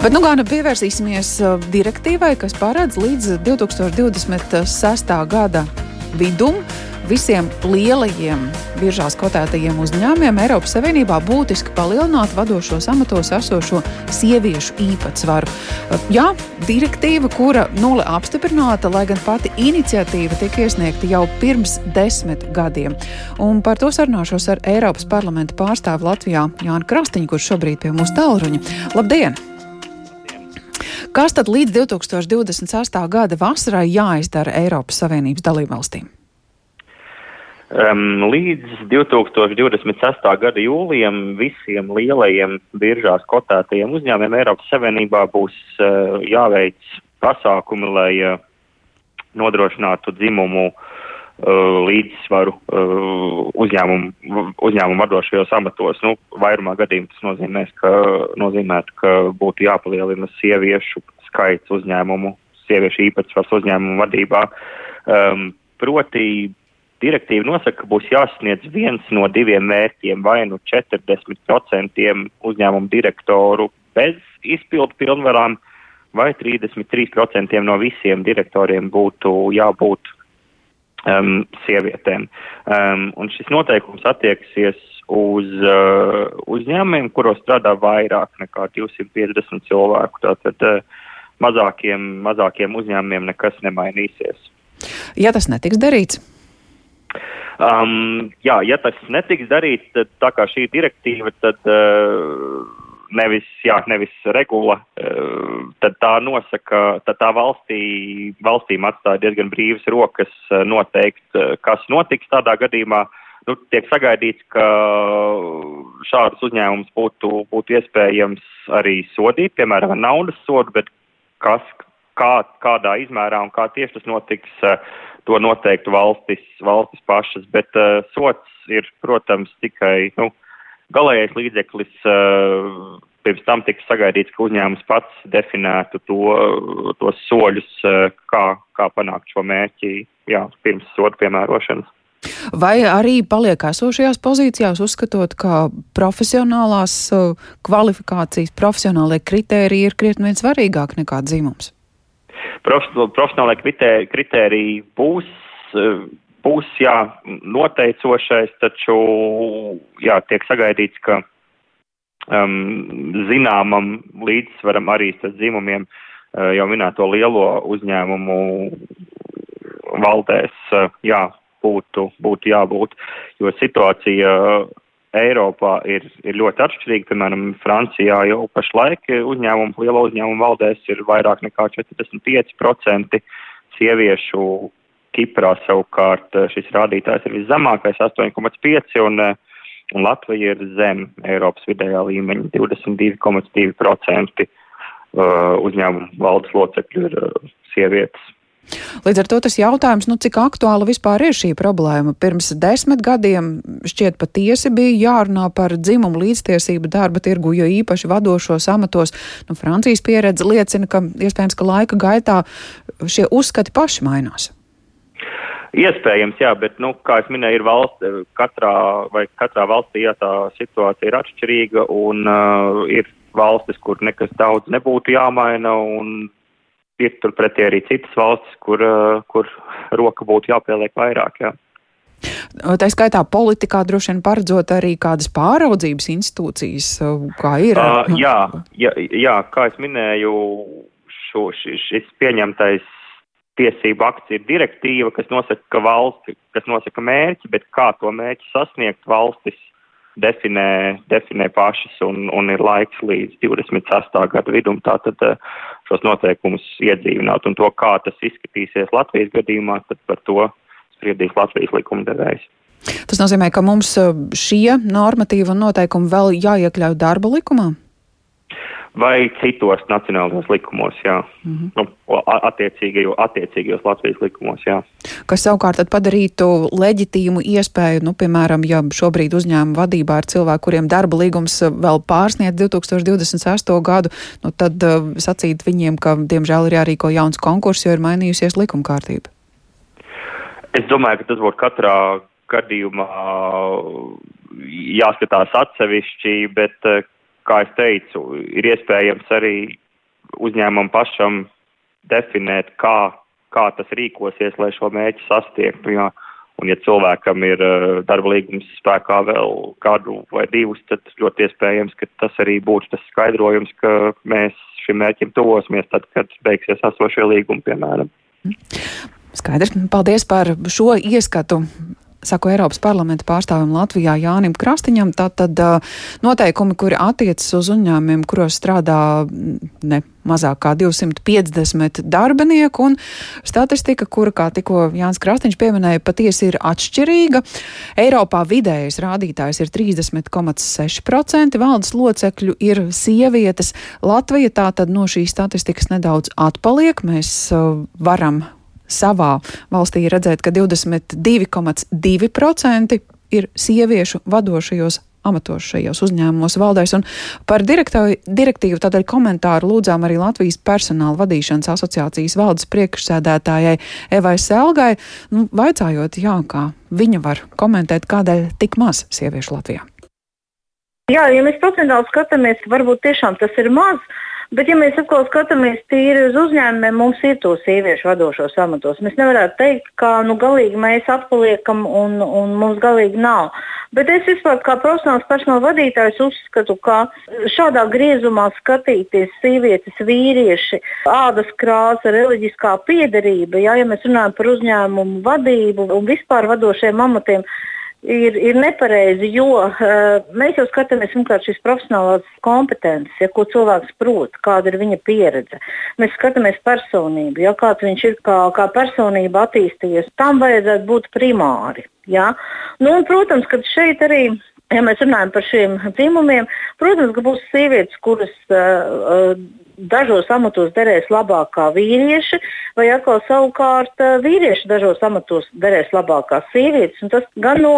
Bet nu gan pievērsīsimies direktīvai, kas paredz līdz 2026. gada vidum visiem lielajiem biržās kotētajiem uzņēmumiem Eiropas Savienībā būtiski palielināt vadošos amatos esošo sieviešu īpatsvaru. Jā, direktīva, kura nulle apstiprināta, lai gan pati iniciatīva tika iesniegta jau pirms desmit gadiem. Un par to sarunāšos ar Eiropas parlamenta pārstāvu Latvijā Jānu Krastiņu, kurš šobrīd pie mūsu tālruņa. Labdien! Kas tad līdz 2028. gada vasarai jāizdara Eiropas Savienības dalībvalstīm? Um, līdz 2026. gada jūlijam visiem lielajiem biržās kotētajiem uzņēmumiem Eiropas Savienībā būs uh, jāveic pasākumi, lai uh, nodrošinātu dzimumu uh, līdzsvaru uh, uzņēmumu, uzņēmumu vadošajos amatos. Nu, vairumā gadījumā tas nozīmēs, ka, nozīmētu, ka būtu jāpalielina sieviešu skaits uzņēmumu, sieviešu īpatsvars uzņēmumu vadībā. Um, proti direktīva nosaka, ka būs jāsniedz viens no diviem mērķiem, vai nu 40% uzņēmumu direktoru bez izpildu pilnvarām, vai 33% no visiem direktoriem būtu jābūt um, sievietēm. Um, un šis noteikums attieksies uz uh, uzņēmumiem, kuros strādā vairāk nekā 250 cilvēku. Tātad uh, mazākiem, mazākiem uzņēmumiem nekas nemainīsies. Ja tas netiks darīts, Um, jā, ja tas netiks darīts, tad tā kā šī direktīva, tad uh, nevis, jā, nevis regula, uh, tad tā nosaka, tad tā valstī, valstīm atstāja diezgan brīvas rokas uh, noteikt, uh, kas notiks tādā gadījumā. Nu, tiek sagaidīts, ka šādus uzņēmumus būtu, būtu iespējams arī sodīt, piemēram, ar naudas sodu, bet kas, kā, kādā izmērā un kā tieši tas notiks, uh, to noteiktu valstis, valstis pašas, bet uh, sots ir, protams, tikai nu, galējais līdzeklis. Uh, pirms tam tika sagaidīts, ka uzņēmums pats definētu to, tos soļus, uh, kā, kā panākt šo mērķi jā, pirms sodu piemērošanas. Vai arī paliek esošajās pozīcijās, uzskatot, ka profesionālās uh, kvalifikācijas, profesionālie kritēriji ir krietni vien svarīgāk nekā dzimums? profesionālai kritēriji būs, eh, būs jā, noteicošais, taču jā, tiek sagaidīts, ka um, zināmam līdzsvaram arī starp dzimumiem uh, jau minēto lielo uzņēmumu valdēs, uh, jā, būtu, būtu jābūt, jo situācija Eiropā ir, ir ļoti atšķirīga. Piemēram, Francijā jau pašlaik uzņēmumu, liela uzņēmuma valdēs ir vairāk nekā 45% sieviešu. Kiprā savukārt šis rādītājs ir viszemākais - 8,5% un, un Latvija ir zem Eiropas vidējā līmeņa - 22,2% uh, uzņēmumu valdes locekļu ir sievietes. Līdz ar to tas jautājums, nu, cik aktuāla vispār ir šī problēma. Pirms desmit gadiem šķiet patiesi bija jārunā par dzimumu līdztiesību darba tirgu, jo īpaši vadošos amatos, nu, Francijas pieredze liecina, ka iespējams, ka laika gaitā šie uzskati paši mainās. Iespējams, jā, bet, nu, kā jau minēju, ir valsts, katrā, vai katrā valstī jā, tā situācija ir atšķirīga un uh, ir valstis, kur nekas daudz nebūtu jāmaina un ir turpretī arī citas valstis, kur, uh, kur roka būtu jāpieliek vairāk. Jā. Tā skaitā politikā droši vien paredzot arī kādas pāraudzības institūcijas, kā ir. Uh, jā, jā, jā, kā es minēju, šo, šis pieņemtais tiesību akts ir direktīva, kas nosaka, ka valsti, kas nosaka mērķi, bet kā to mērķi sasniegt valstis definē, definē pašas un, un ir laiks līdz 28. gada vidum tātad eh, šos noteikumus iedzīvināt un to, kā tas izskatīsies Latvijas gadījumā, tad par to spriedīs Latvijas likumdevējs. Tas nozīmē, ka mums eh, šie normatīvi un noteikumi vēl jāiekļauj darba likumā? Vai citos nacionālajos likumos, jā. Mm -hmm. nu, attiecīgajos, attiecīgajos Latvijas likumos, jā. Kas savukārt padarītu leģitīmu iespēju, nu, piemēram, ja šobrīd uzņēmuma vadībā ir cilvēki, kuriem darba līgums vēl pārsniedz 2028. gadu, nu, tad uh, sacīt viņiem, ka, diemžēl, ir jārīko jauns konkurss, jo ir mainījusies likuma kārtība. Es domāju, ka tas būtu katrā gadījumā jāskatās atsevišķi, bet uh, kā es teicu, ir iespējams arī uzņēmumam pašam definēt, kā, kā tas rīkosies, lai šo mērķi sasniegtu. Jo, un, ja cilvēkam ir uh, darba līgums spēkā vēl gadu vai divus, tad ļoti iespējams, ka tas arī būtu tas skaidrojums, ka mēs šim mērķim tuvosimies tad, kad beigsies esošie līgumi, piemēram. Skaidrs. Paldies par šo ieskatu saku Eiropas parlamenta pārstāvim Latvijā Jānim Krastiņam, tātad noteikumi, kuri attiecas uz uzņēmumiem, kuros strādā ne mazāk kā 250 darbinieku, un statistika, kura, kā tikko Jānis Krastiņš pieminēja, patiesi ir atšķirīga. Eiropā vidējais rādītājs ir 30,6%, valdes locekļu ir sievietes. Latvija tātad no šīs statistikas nedaudz atpaliek. Mēs varam savā valstī redzēt, ka 22,2% ir sieviešu vadošajos amatos šajos uzņēmumos valdēs. Un par direktīvu tādēļ komentāru lūdzām arī Latvijas personāla vadīšanas asociācijas valdes priekšsēdētājai Evai Selgai, nu, vaicājot, jā, kā viņa var komentēt, kādēļ tik maz sieviešu Latvijā. Jā, ja mēs procentuāli skatāmies, varbūt tiešām tas ir maz. Bet, ja mēs atkal skatāmies tīri uz uzņēmumiem, mums ir to sieviešu vadošos amatos. Mēs nevaram teikt, ka nu, galīgi mēs atpaliekam un, un mums galīgi nav. Bet es vispār kā profesionāls personāla vadītājs uzskatu, ka šādā griezumā skatīties sievietes, vīrieši, ādas krāsa, reliģiskā piedarība, jā, ja mēs runājam par uzņēmumu vadību un vispār vadošiem amatiem, ir, ir nepareizi, jo uh, mēs jau skatāmies pirmkārt šīs profesionālās kompetences, ja, ko cilvēks prot, kāda ir viņa pieredze. Mēs skatāmies personību, ja, kāds viņš ir kā, kā personība attīstījies. Tam vajadzētu būt primāri. Ja. Nu, un, protams, ka šeit arī. Ja mēs runājam par šiem dzimumiem, protams, ka būs sievietes, kuras uh, uh, dažos amatos derēs labāk kā vīrieši, vai atkal savukārt eh, vīrieši dažos amatos derēs labāk kā sievietes. Tas gan no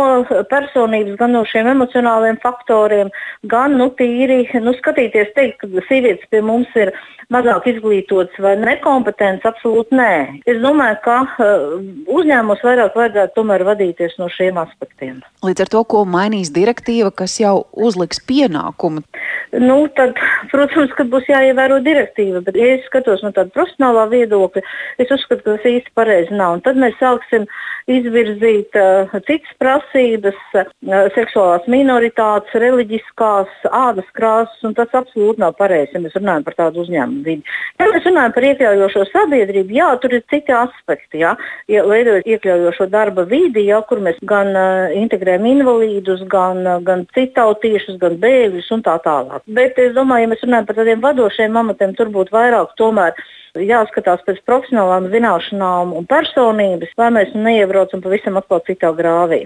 personības, gan no šiem emocionāliem faktoriem, gan nu, tīri nu, skatīties, teikt, ka sievietes pie mums ir mazāk izglītotas vai nekompetentas, absolūti nē. Es domāju, ka uh, uzņēmums vairāk vajadzētu tomēr vadīties no šiem aspektiem. Līdz ar to, ko mainīs direktīva, kas jau uzliks pienākumu. Nu, tad, protams, ka būs jāievēro direktīva, bet, ja es skatos no tāda profesionālā viedokļa, es uzskatu, ka tas īsti pareizi nav. Un tad mēs sāksim izvirzīt uh, citas prasības, uh, seksuālās minoritātes, reliģiskās, ādas krāsas, un tas absolūti nav pareizi, ja mēs runājam par tādu uzņēmumu vidi. Ja mēs runājam par iekļaujošo sabiedrību, jā, tur ir citi aspekti. Jā, ja, veidojot iekļaujošo darba vidi, jā, kur mēs gan uh, integrējam invalīdus, gan, uh, gan citautiešus, gan bēgļus un tā tālāk. Bet es domāju, ja mēs runājam par tādiem vadošiem amatiem, tur būtu vairāk tomēr jāskatās pēc profesionālām zināšanām un personības, lai mēs neiebraucam pavisam atkal citā grāvī.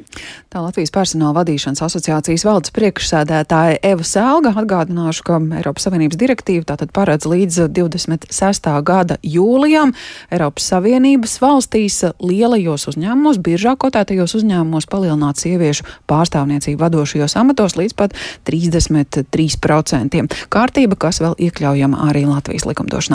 Tā Latvijas personāla vadīšanas asociācijas valdes priekšsēdētāja Eva Sēlga atgādināšu, ka Eiropas Savienības direktīva tātad paredz līdz 26. gada jūlijam Eiropas Savienības valstīs lielajos uzņēmumos, biržā kotētajos uzņēmumos palielināt sieviešu pārstāvniecību vadošajos amatos līdz pat 33%. Kārtība, kas vēl iekļaujama arī Latvijas likumdošanā.